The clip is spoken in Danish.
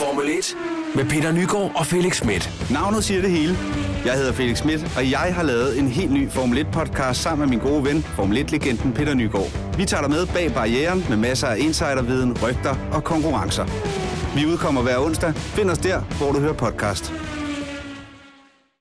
Formel 1 med Peter Nygaard og Felix Schmidt. Navnet siger det hele. Jeg hedder Felix Schmidt, og jeg har lavet en helt ny Formel 1-podcast sammen med min gode ven, Formel 1-legenden Peter Nygaard. Vi tager dig med bag barrieren med masser af insiderviden, rygter og konkurrencer. Vi udkommer hver onsdag. Find os der, hvor du hører podcast.